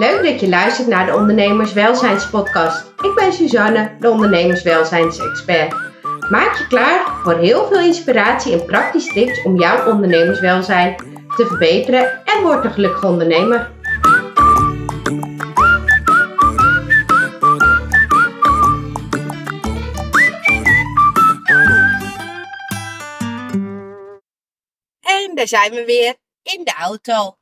Leuk dat je luistert naar de Ondernemerswelzijnspodcast. Ik ben Suzanne, de ondernemerswelzijnsexpert. Maak je klaar voor heel veel inspiratie en praktische tips om jouw ondernemerswelzijn te verbeteren en word een gelukkige ondernemer. En daar zijn we weer in de auto.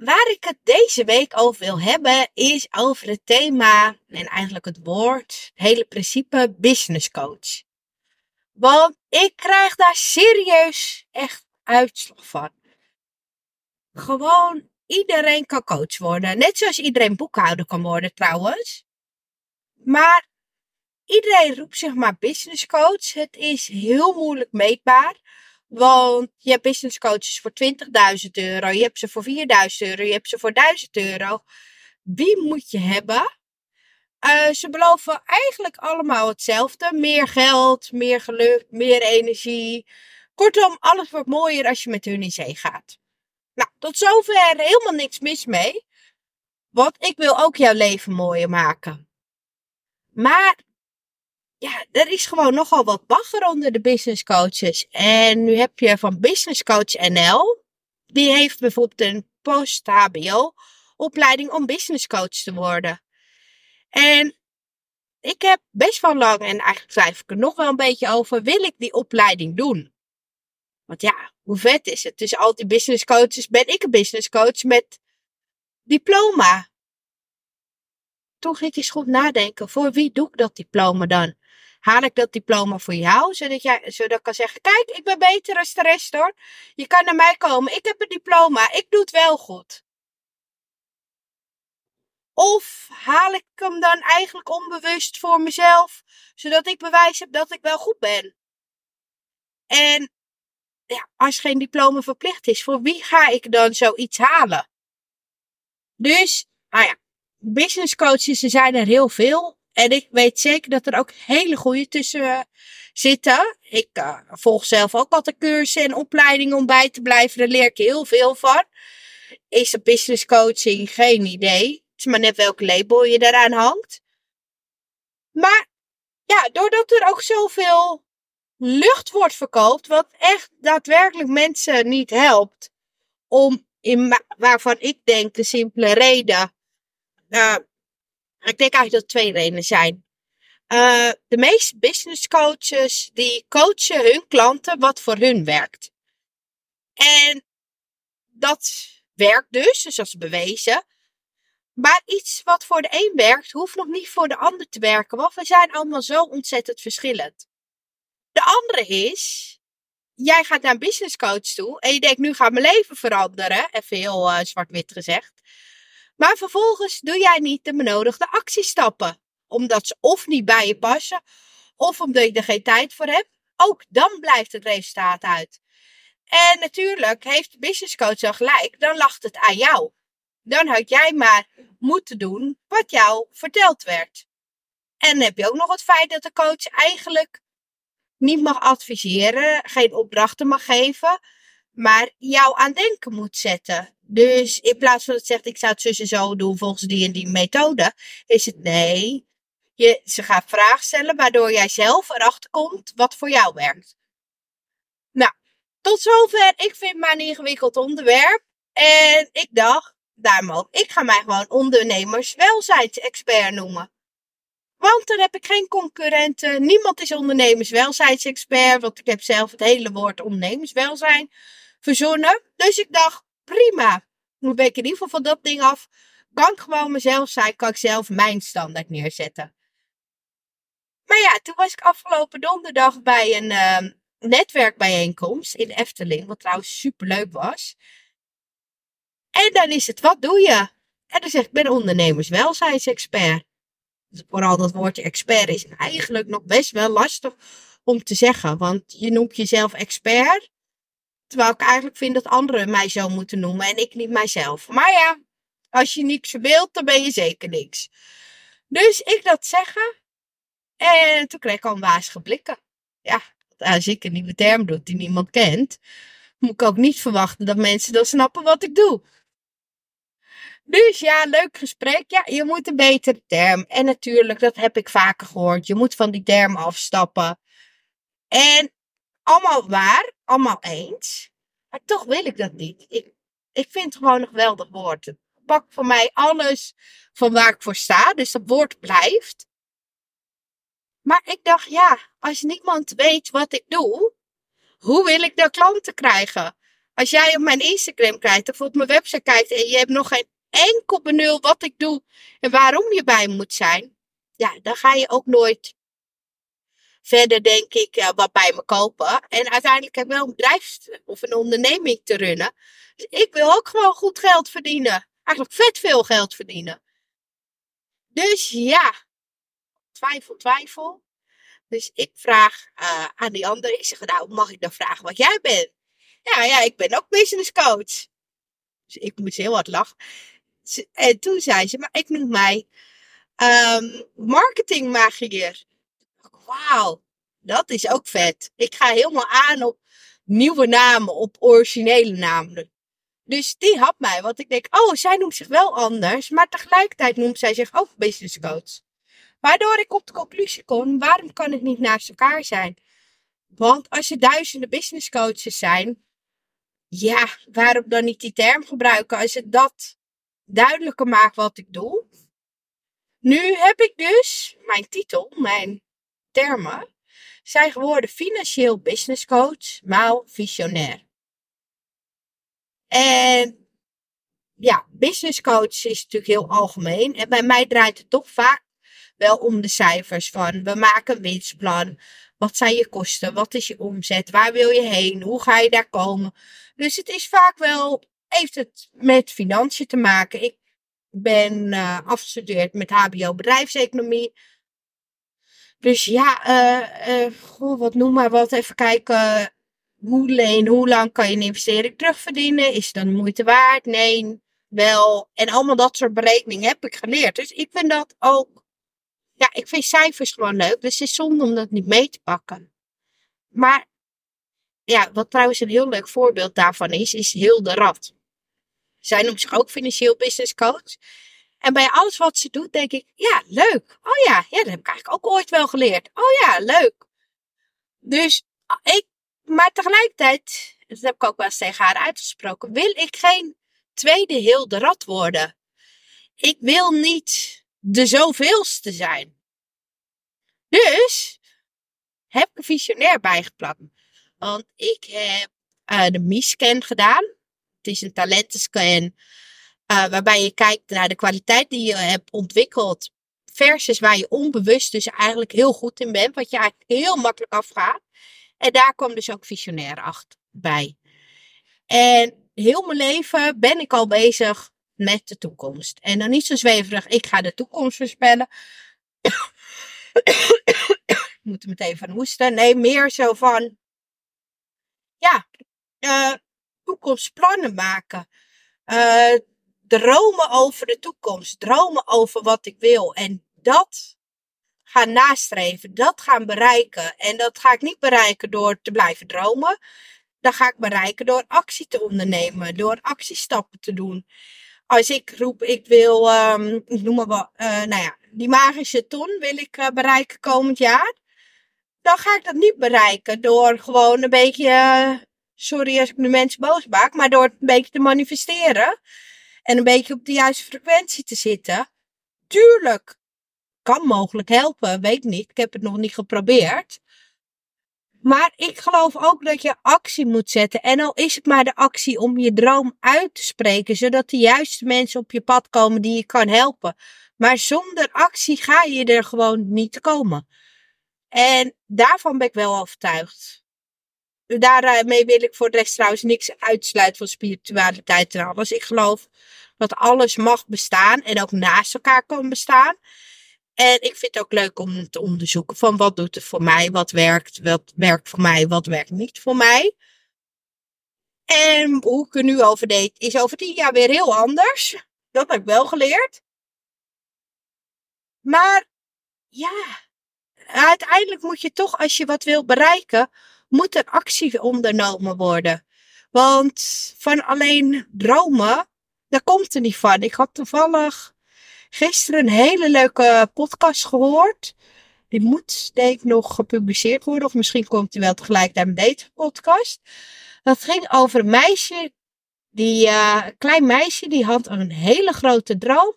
Waar ik het deze week over wil hebben, is over het thema en eigenlijk het woord, het hele principe business coach. Want ik krijg daar serieus echt uitslag van. Gewoon iedereen kan coach worden. Net zoals iedereen boekhouder kan worden trouwens. Maar iedereen roept zich maar business coach. Het is heel moeilijk meetbaar. Want je hebt business coaches voor 20.000 euro, je hebt ze voor 4.000 euro, je hebt ze voor 1000 euro. Wie moet je hebben? Uh, ze beloven eigenlijk allemaal hetzelfde. Meer geld, meer geluk, meer energie. Kortom, alles wordt mooier als je met hun in zee gaat. Nou, tot zover helemaal niks mis mee. Want ik wil ook jouw leven mooier maken. Maar ja, er is gewoon nogal wat bagger onder de business coaches. En nu heb je van Business Coach NL, die heeft bijvoorbeeld een post-HBO opleiding om business coach te worden. En ik heb best wel lang, en eigenlijk schrijf ik er nog wel een beetje over, wil ik die opleiding doen? Want ja, hoe vet is het? Tussen al die business coaches ben ik een business coach met diploma. Ging ik eens goed nadenken, voor wie doe ik dat diploma dan? Haal ik dat diploma voor jou, zodat, jij, zodat ik kan zeggen, kijk, ik ben beter als de rest hoor. Je kan naar mij komen, ik heb een diploma, ik doe het wel goed. Of haal ik hem dan eigenlijk onbewust voor mezelf, zodat ik bewijs heb dat ik wel goed ben. En ja, als geen diploma verplicht is, voor wie ga ik dan zoiets halen? Dus, nou ja, business coaches, er zijn er heel veel. En ik weet zeker dat er ook hele goede tussen uh, zitten. Ik uh, volg zelf ook altijd cursussen en opleidingen om bij te blijven. Daar leer ik heel veel van. Is de business coaching? Geen idee. Het is maar net welke label je daaraan hangt. Maar ja, doordat er ook zoveel lucht wordt verkoopt, wat echt daadwerkelijk mensen niet helpt. Om in waarvan ik denk de simpele reden. Uh, ik denk eigenlijk dat twee redenen zijn. Uh, de meeste business coaches die coachen hun klanten wat voor hun werkt. En dat werkt dus, dus dat is bewezen. Maar iets wat voor de een werkt, hoeft nog niet voor de ander te werken, want we zijn allemaal zo ontzettend verschillend. De andere is, jij gaat naar een business coach toe en je denkt, nu gaat mijn leven veranderen, even heel uh, zwart-wit gezegd. Maar vervolgens doe jij niet de benodigde actiestappen. Omdat ze of niet bij je passen, of omdat je er geen tijd voor hebt. Ook dan blijft het resultaat uit. En natuurlijk heeft de business coach al gelijk, dan lacht het aan jou. Dan had jij maar moeten doen wat jou verteld werd. En dan heb je ook nog het feit dat de coach eigenlijk niet mag adviseren, geen opdrachten mag geven, maar jou aan denken moet zetten. Dus in plaats van dat zegt, ik zou het zus en zo doen volgens die en die methode, is het nee. Je, ze gaat vragen stellen waardoor jij zelf erachter komt wat voor jou werkt. Nou, tot zover. Ik vind het maar een ingewikkeld onderwerp. En ik dacht, daarom ook, ik ga mij gewoon ondernemerswelzijnsexpert noemen. Want dan heb ik geen concurrenten. Niemand is ondernemerswelzijnsexpert. Want ik heb zelf het hele woord ondernemerswelzijn verzonnen. Dus ik dacht, prima. Nu ben ik in ieder geval van dat ding af. Kan ik gewoon mezelf zijn, kan ik zelf mijn standaard neerzetten. Maar ja, toen was ik afgelopen donderdag bij een uh, netwerkbijeenkomst in Efteling, wat trouwens superleuk was. En dan is het, wat doe je? En dan zeg ik, ik ben ondernemerswelzijnsexpert. Dus vooral dat woordje expert is eigenlijk nog best wel lastig om te zeggen. Want je noemt jezelf expert. Terwijl ik eigenlijk vind dat anderen mij zo moeten noemen en ik niet mijzelf. Maar ja, als je niks wilt, dan ben je zeker niks. Dus ik dat zeggen. En toen kreeg ik al een wazige. Ja, als ik een nieuwe term doe die niemand kent, moet ik ook niet verwachten dat mensen dan snappen wat ik doe. Dus ja, leuk gesprek. Ja, je moet een betere term. En natuurlijk, dat heb ik vaker gehoord. Je moet van die term afstappen. En allemaal waar, allemaal eens. Maar toch wil ik dat niet. Ik, ik vind het gewoon een geweldig woord. Het voor mij alles van waar ik voor sta. Dus dat woord blijft. Maar ik dacht, ja, als niemand weet wat ik doe, hoe wil ik dan klanten krijgen? Als jij op mijn Instagram kijkt of op mijn website kijkt en je hebt nog geen enkel benul wat ik doe en waarom je bij moet zijn, ja, dan ga je ook nooit verder, denk ik, uh, wat bij me kopen. En uiteindelijk heb ik wel een bedrijf of een onderneming te runnen. Dus ik wil ook gewoon goed geld verdienen. Eigenlijk vet veel geld verdienen. Dus ja, twijfel, twijfel. Dus ik vraag uh, aan die andere, ik zeg, nou, mag ik dan vragen wat jij bent? Ja, ja, ik ben ook business coach. Dus ik moest heel hard lachen. En toen zei ze, maar ik noem mij um. Wauw, dat is ook vet. Ik ga helemaal aan op nieuwe namen, op originele namen. Dus die had mij, want ik denk, oh, zij noemt zich wel anders, maar tegelijkertijd noemt zij zich ook business coach. Waardoor ik op de conclusie kom, waarom kan het niet naast elkaar zijn? Want als er duizenden business coaches zijn, ja, waarom dan niet die term gebruiken als het dat duidelijker maakt wat ik doe? Nu heb ik dus mijn titel, mijn termen, zijn geworden financieel business coach, maal visionair. En ja, business coach is natuurlijk heel algemeen. En bij mij draait het toch vaak wel om de cijfers van we maken een winstplan. Wat zijn je kosten? Wat is je omzet? Waar wil je heen? Hoe ga je daar komen? Dus het is vaak wel, heeft het met financiën te maken. Ik ben uh, afgestudeerd met HBO bedrijfseconomie. Dus ja, uh, uh, goh, wat noem maar wat. Even kijken. Hoe leen, hoe lang kan je een investering terugverdienen? Is het dan moeite waard? Nee, wel. En allemaal dat soort berekeningen heb ik geleerd. Dus ik vind dat ook ja, ik vind cijfers gewoon leuk. Dus het is zonde om dat niet mee te pakken. Maar ja, wat trouwens een heel leuk voorbeeld daarvan is, is Hilde Rad. Zij noemt zich ook financieel business coach. En bij alles wat ze doet, denk ik, ja, leuk. Oh ja, ja, dat heb ik eigenlijk ook ooit wel geleerd. Oh ja, leuk. Dus ik, maar tegelijkertijd, dat heb ik ook wel eens tegen haar uitgesproken, wil ik geen tweede Hilde Rad worden. Ik wil niet de zoveelste zijn. Dus heb ik een visionair bijgeplakt. Want ik heb uh, de MIScan gedaan. Het is een talentenscan uh, waarbij je kijkt naar de kwaliteit die je hebt ontwikkeld versus waar je onbewust dus eigenlijk heel goed in bent, wat je eigenlijk heel makkelijk afgaat. En daar kwam dus ook visionair achter bij. En heel mijn leven ben ik al bezig met de toekomst. En dan niet zo zweverig, ik ga de toekomst voorspellen. ik moet meteen van hoesten. Nee, meer zo van, ja, uh, toekomstplannen maken. Uh, dromen over de toekomst. Dromen over wat ik wil. En dat gaan nastreven. Dat gaan bereiken. En dat ga ik niet bereiken door te blijven dromen. Dat ga ik bereiken door actie te ondernemen. Door actiestappen te doen als ik roep, ik wil, um, ik noem maar wat, uh, nou ja, die magische ton wil ik uh, bereiken komend jaar. Dan ga ik dat niet bereiken door gewoon een beetje, uh, sorry als ik nu mensen boos maak, maar door het een beetje te manifesteren. En een beetje op de juiste frequentie te zitten. Tuurlijk, kan mogelijk helpen, weet niet. Ik heb het nog niet geprobeerd. Maar ik geloof ook dat je actie moet zetten. En al is het maar de actie om je droom uit te spreken, zodat de juiste mensen op je pad komen die je kan helpen. Maar zonder actie ga je er gewoon niet komen. En daarvan ben ik wel overtuigd. Daarmee wil ik voor de rest trouwens niks uitsluiten van spiritualiteit en alles. Ik geloof dat alles mag bestaan en ook naast elkaar kan bestaan. En ik vind het ook leuk om te onderzoeken van wat doet het voor mij, wat werkt, wat werkt voor mij, wat werkt niet voor mij. En hoe ik er nu over deed, is over tien jaar weer heel anders. Dat heb ik wel geleerd. Maar ja, uiteindelijk moet je toch, als je wat wil bereiken, moet er actie ondernomen worden. Want van alleen dromen daar komt er niet van. Ik had toevallig gisteren een hele leuke podcast gehoord. Die moet denk ik nog gepubliceerd worden. Of misschien komt die wel tegelijkertijd met deze podcast. Dat ging over een meisje. Die, een klein meisje die had een hele grote droom.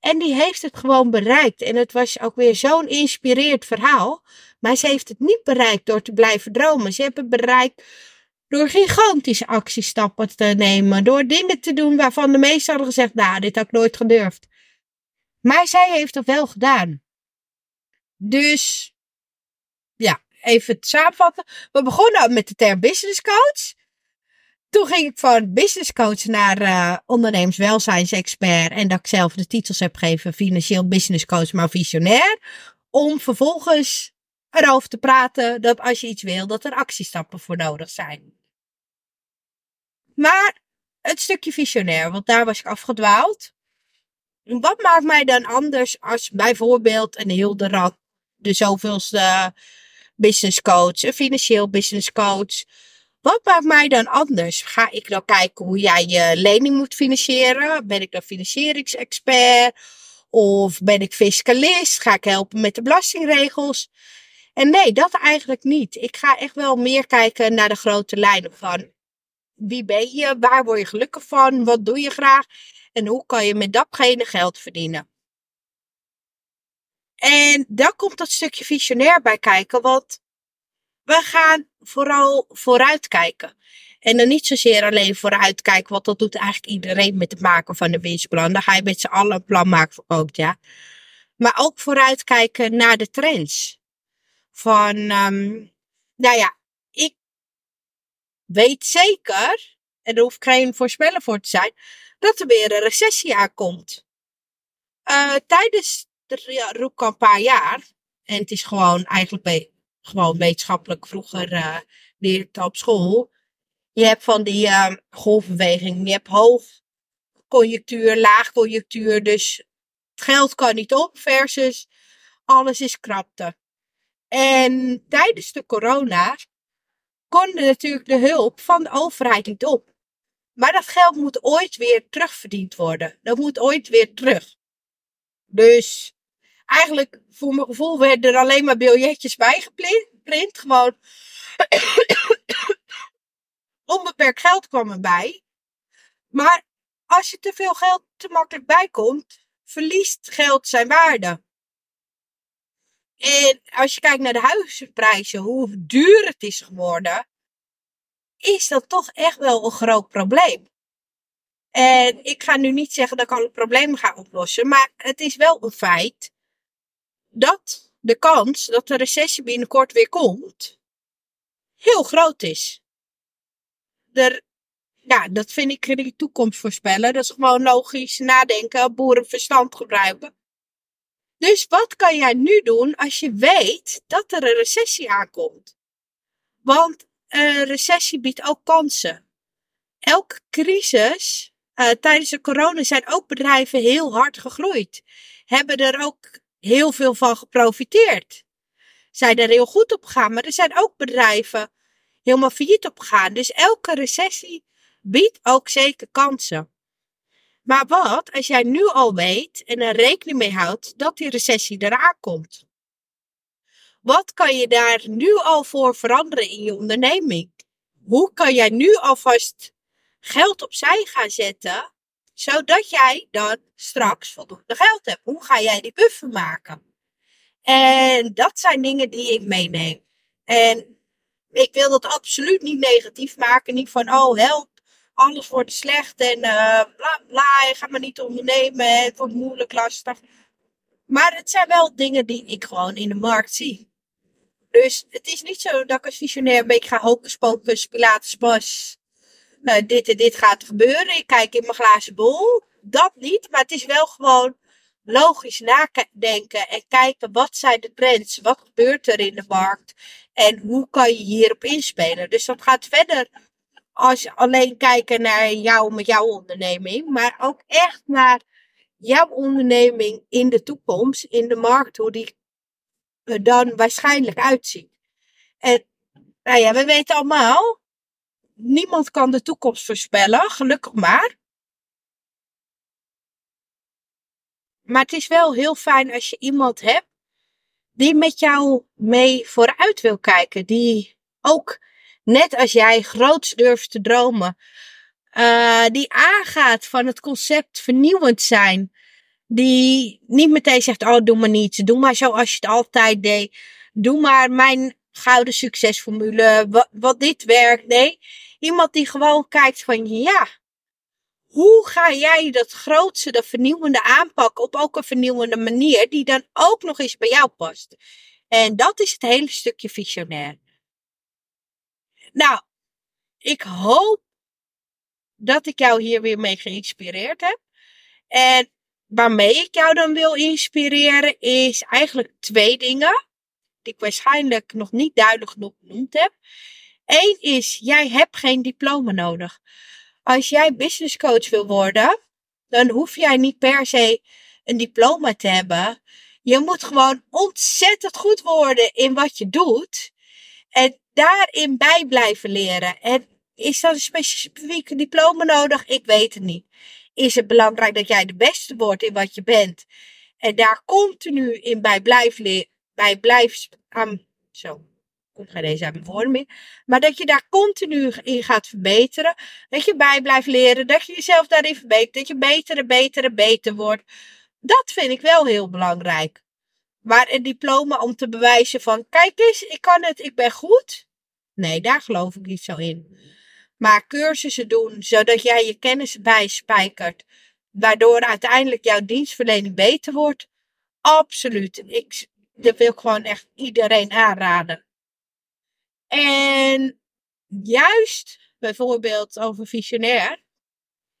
En die heeft het gewoon bereikt. En het was ook weer zo'n inspireerd verhaal. Maar ze heeft het niet bereikt door te blijven dromen. Ze hebben het bereikt door gigantische actiestappen te nemen. Door dingen te doen waarvan de meesten hadden gezegd: Nou, dit had ik nooit gedurfd. Maar zij heeft het wel gedaan. Dus, ja, even het samenvatten. We begonnen met de term business coach. Toen ging ik van business coach naar uh, ondernemerswelzijnsexpert. En dat ik zelf de titels heb gegeven: financieel business coach, maar visionair. Om vervolgens erover te praten dat als je iets wil, dat er actiestappen voor nodig zijn. Maar het stukje visionair, want daar was ik afgedwaald. Wat maakt mij dan anders als bijvoorbeeld een Rad, de zoveelste business coach, een financieel business coach? Wat maakt mij dan anders? Ga ik dan kijken hoe jij je lening moet financieren? Ben ik dan financieringsexpert? Of ben ik fiscalist? Ga ik helpen met de belastingregels? En nee, dat eigenlijk niet. Ik ga echt wel meer kijken naar de grote lijnen van wie ben je, waar word je gelukkig van, wat doe je graag en hoe kan je met datgene geld verdienen. En daar komt dat stukje visionair bij kijken, want we gaan vooral vooruitkijken. En dan niet zozeer alleen vooruitkijken, want dat doet eigenlijk iedereen met het maken van een winstplan. Dan ga je met z'n allen een plan maken voor jaar. Maar ook vooruitkijken naar de trends. Van, um, nou ja, ik weet zeker, en er hoeft geen voorspeller voor te zijn, dat er weer een recessie aankomt. Uh, tijdens de roep al een paar jaar, en het is gewoon eigenlijk gewoon wetenschappelijk vroeger uh, leert op school. Je hebt van die uh, golfbeweging, je hebt hoog conjunctuur, laag conjunctuur, dus het geld kan niet op versus alles is krapte. En tijdens de corona kon natuurlijk de hulp van de overheid niet op. Maar dat geld moet ooit weer terugverdiend worden. Dat moet ooit weer terug. Dus eigenlijk, voor mijn gevoel, werden er alleen maar biljetjes bijgeprint. Gewoon onbeperkt geld kwam erbij. Maar als je te veel geld te makkelijk bijkomt, verliest geld zijn waarde. En als je kijkt naar de huizenprijzen, hoe duur het is geworden, is dat toch echt wel een groot probleem. En ik ga nu niet zeggen dat ik alle problemen ga oplossen, maar het is wel een feit dat de kans dat de recessie binnenkort weer komt, heel groot is. Er, ja, dat vind ik in de toekomst voorspellen. Dat is gewoon logisch nadenken, boerenverstand gebruiken. Dus wat kan jij nu doen als je weet dat er een recessie aankomt? Want een recessie biedt ook kansen. Elke crisis uh, tijdens de corona zijn ook bedrijven heel hard gegroeid. Hebben er ook heel veel van geprofiteerd. Zijn er heel goed op gegaan, maar er zijn ook bedrijven helemaal failliet op gegaan. Dus elke recessie biedt ook zeker kansen. Maar wat als jij nu al weet en er rekening mee houdt dat die recessie eraan komt? Wat kan je daar nu al voor veranderen in je onderneming? Hoe kan jij nu alvast geld opzij gaan zetten, zodat jij dan straks voldoende geld hebt? Hoe ga jij die buffer maken? En dat zijn dingen die ik meeneem. En ik wil dat absoluut niet negatief maken. Niet van, oh help, alles wordt slecht en uh, bla bla, je maar niet ondernemen, het wordt moeilijk, lastig. Maar het zijn wel dingen die ik gewoon in de markt zie. Dus het is niet zo dat ik als visionair een beetje ga hocus pocus, bos. Nou, dit en dit gaat gebeuren. Ik kijk in mijn glazen bol. Dat niet, maar het is wel gewoon logisch nadenken en kijken wat zijn de trends, wat gebeurt er in de markt en hoe kan je hierop inspelen. Dus dat gaat verder als je alleen kijken naar jou met jouw onderneming, maar ook echt naar jouw onderneming in de toekomst, in de markt, hoe die er dan waarschijnlijk uitziet. En nou ja, we weten allemaal, niemand kan de toekomst voorspellen, gelukkig maar. maar het is wel heel fijn als je iemand hebt die met jou mee vooruit wil kijken. Die ook, net als jij, groots durft te dromen. Uh, die aangaat van het concept vernieuwend zijn. Die niet meteen zegt, oh doe maar niets. Doe maar zoals je het altijd deed. Doe maar mijn gouden succesformule. Wat, wat dit werkt. Nee, iemand die gewoon kijkt van ja, hoe ga jij dat grootste, dat vernieuwende aanpakken op ook een vernieuwende manier, die dan ook nog eens bij jou past? En dat is het hele stukje visionair. Nou, ik hoop dat ik jou hier weer mee geïnspireerd heb. En waarmee ik jou dan wil inspireren is eigenlijk twee dingen. Die ik waarschijnlijk nog niet duidelijk genoeg genoemd heb. Eén is, jij hebt geen diploma nodig. Als jij business coach wil worden, dan hoef jij niet per se een diploma te hebben. Je moet gewoon ontzettend goed worden in wat je doet. En daarin bij blijven leren. En is dat een specifieke diploma nodig? Ik weet het niet. Is het belangrijk dat jij de beste wordt in wat je bent? En daar continu in bij blijft bij blijft aan. Zo, komt geen deze uit mijn woorden meer. Maar dat je daar continu in gaat verbeteren. Dat je bij blijft leren. Dat je jezelf daarin verbetert. Dat je beter en beter en beter wordt. Dat vind ik wel heel belangrijk. Maar een diploma om te bewijzen van, kijk eens, ik kan het, ik ben goed. Nee, daar geloof ik niet zo in. Maar cursussen doen, zodat jij je kennis bijspijkert. Waardoor uiteindelijk jouw dienstverlening beter wordt. Absoluut. Ik, dat wil ik gewoon echt iedereen aanraden. En juist, bijvoorbeeld over visionair.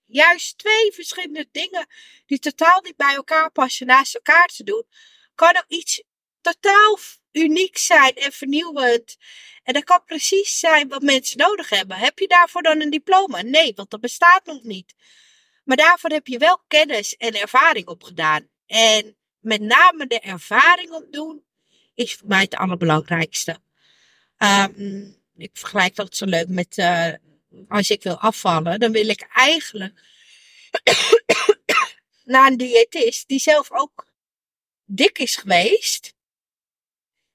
Juist twee verschillende dingen die totaal niet bij elkaar passen naast elkaar te doen. Kan ook iets totaal uniek zijn en vernieuwend. En dat kan precies zijn wat mensen nodig hebben. Heb je daarvoor dan een diploma? Nee, want dat bestaat nog niet. Maar daarvoor heb je wel kennis en ervaring opgedaan. En met name de ervaring opdoen is voor mij het allerbelangrijkste. Um, ik vergelijk dat zo leuk met uh, als ik wil afvallen, dan wil ik eigenlijk naar een diëtist die zelf ook dik is geweest.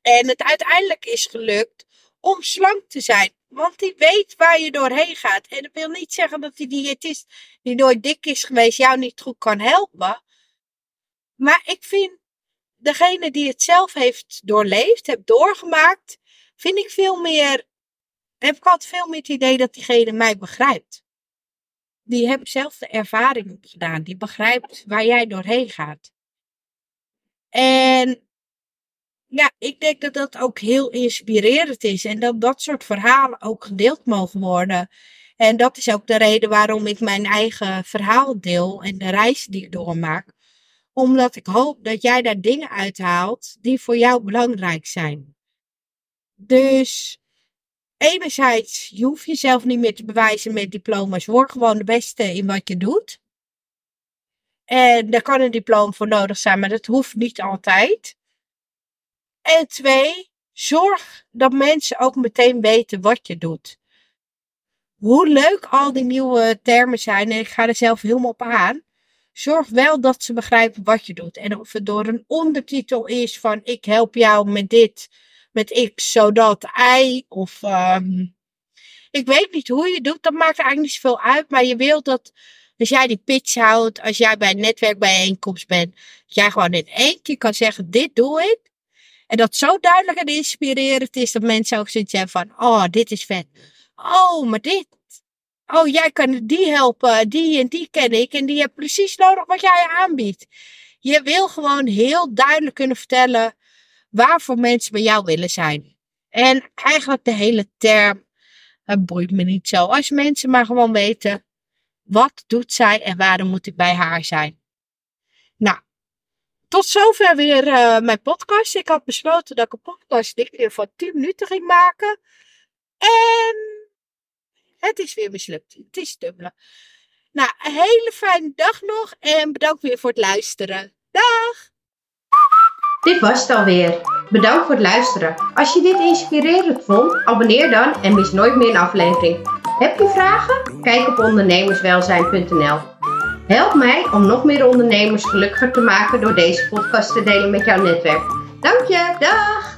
En het uiteindelijk is gelukt om slank te zijn. Want die weet waar je doorheen gaat. En dat wil niet zeggen dat die diëtist die nooit dik is geweest jou niet goed kan helpen. Maar ik vind degene die het zelf heeft doorleefd, heeft doorgemaakt, vind ik veel meer, heb ik altijd veel meer het idee dat diegene mij begrijpt. Die heeft zelf de ervaring opgedaan, die begrijpt waar jij doorheen gaat. En ja, ik denk dat dat ook heel inspirerend is en dat dat soort verhalen ook gedeeld mogen worden. En dat is ook de reden waarom ik mijn eigen verhaal deel en de reis die ik doormaak. Omdat ik hoop dat jij daar dingen uithaalt die voor jou belangrijk zijn. Dus enerzijds, je hoeft jezelf niet meer te bewijzen met diploma's. Word gewoon de beste in wat je doet. En daar kan een diploma voor nodig zijn, maar dat hoeft niet altijd. En twee, zorg dat mensen ook meteen weten wat je doet. Hoe leuk al die nieuwe termen zijn, en ik ga er zelf helemaal op aan. Zorg wel dat ze begrijpen wat je doet. En of het door een ondertitel is van ik help jou met dit, met X, zodat I, of um, ik weet niet hoe je doet, dat maakt eigenlijk niet zoveel uit. Maar je wilt dat als jij die pitch houdt, als jij bij een netwerkbijeenkomst bent, dat jij gewoon in één keer kan zeggen: Dit doe ik. En dat zo duidelijk en inspirerend is dat mensen ook zoiets hebben van, oh, dit is vet. Oh, maar dit. Oh, jij kan die helpen. Die en die ken ik. En die heeft precies nodig wat jij aanbiedt. Je wil gewoon heel duidelijk kunnen vertellen waarvoor mensen bij jou willen zijn. En eigenlijk de hele term, het boeit me niet zo. Als mensen maar gewoon weten, wat doet zij en waarom moet ik bij haar zijn? Nou, tot zover weer uh, mijn podcast. Ik had besloten dat ik een podcast dit keer van 10 minuten ging maken. En het is weer mislukt. Het is dubbele. Nou, een hele fijne dag nog en bedankt weer voor het luisteren. Dag! Dit was het alweer. Bedankt voor het luisteren. Als je dit inspirerend vond, abonneer dan en mis nooit meer een aflevering. Heb je vragen? Kijk op ondernemerswelzijn.nl. Help mij om nog meer ondernemers gelukkiger te maken door deze podcast te delen met jouw netwerk. Dank je, dag!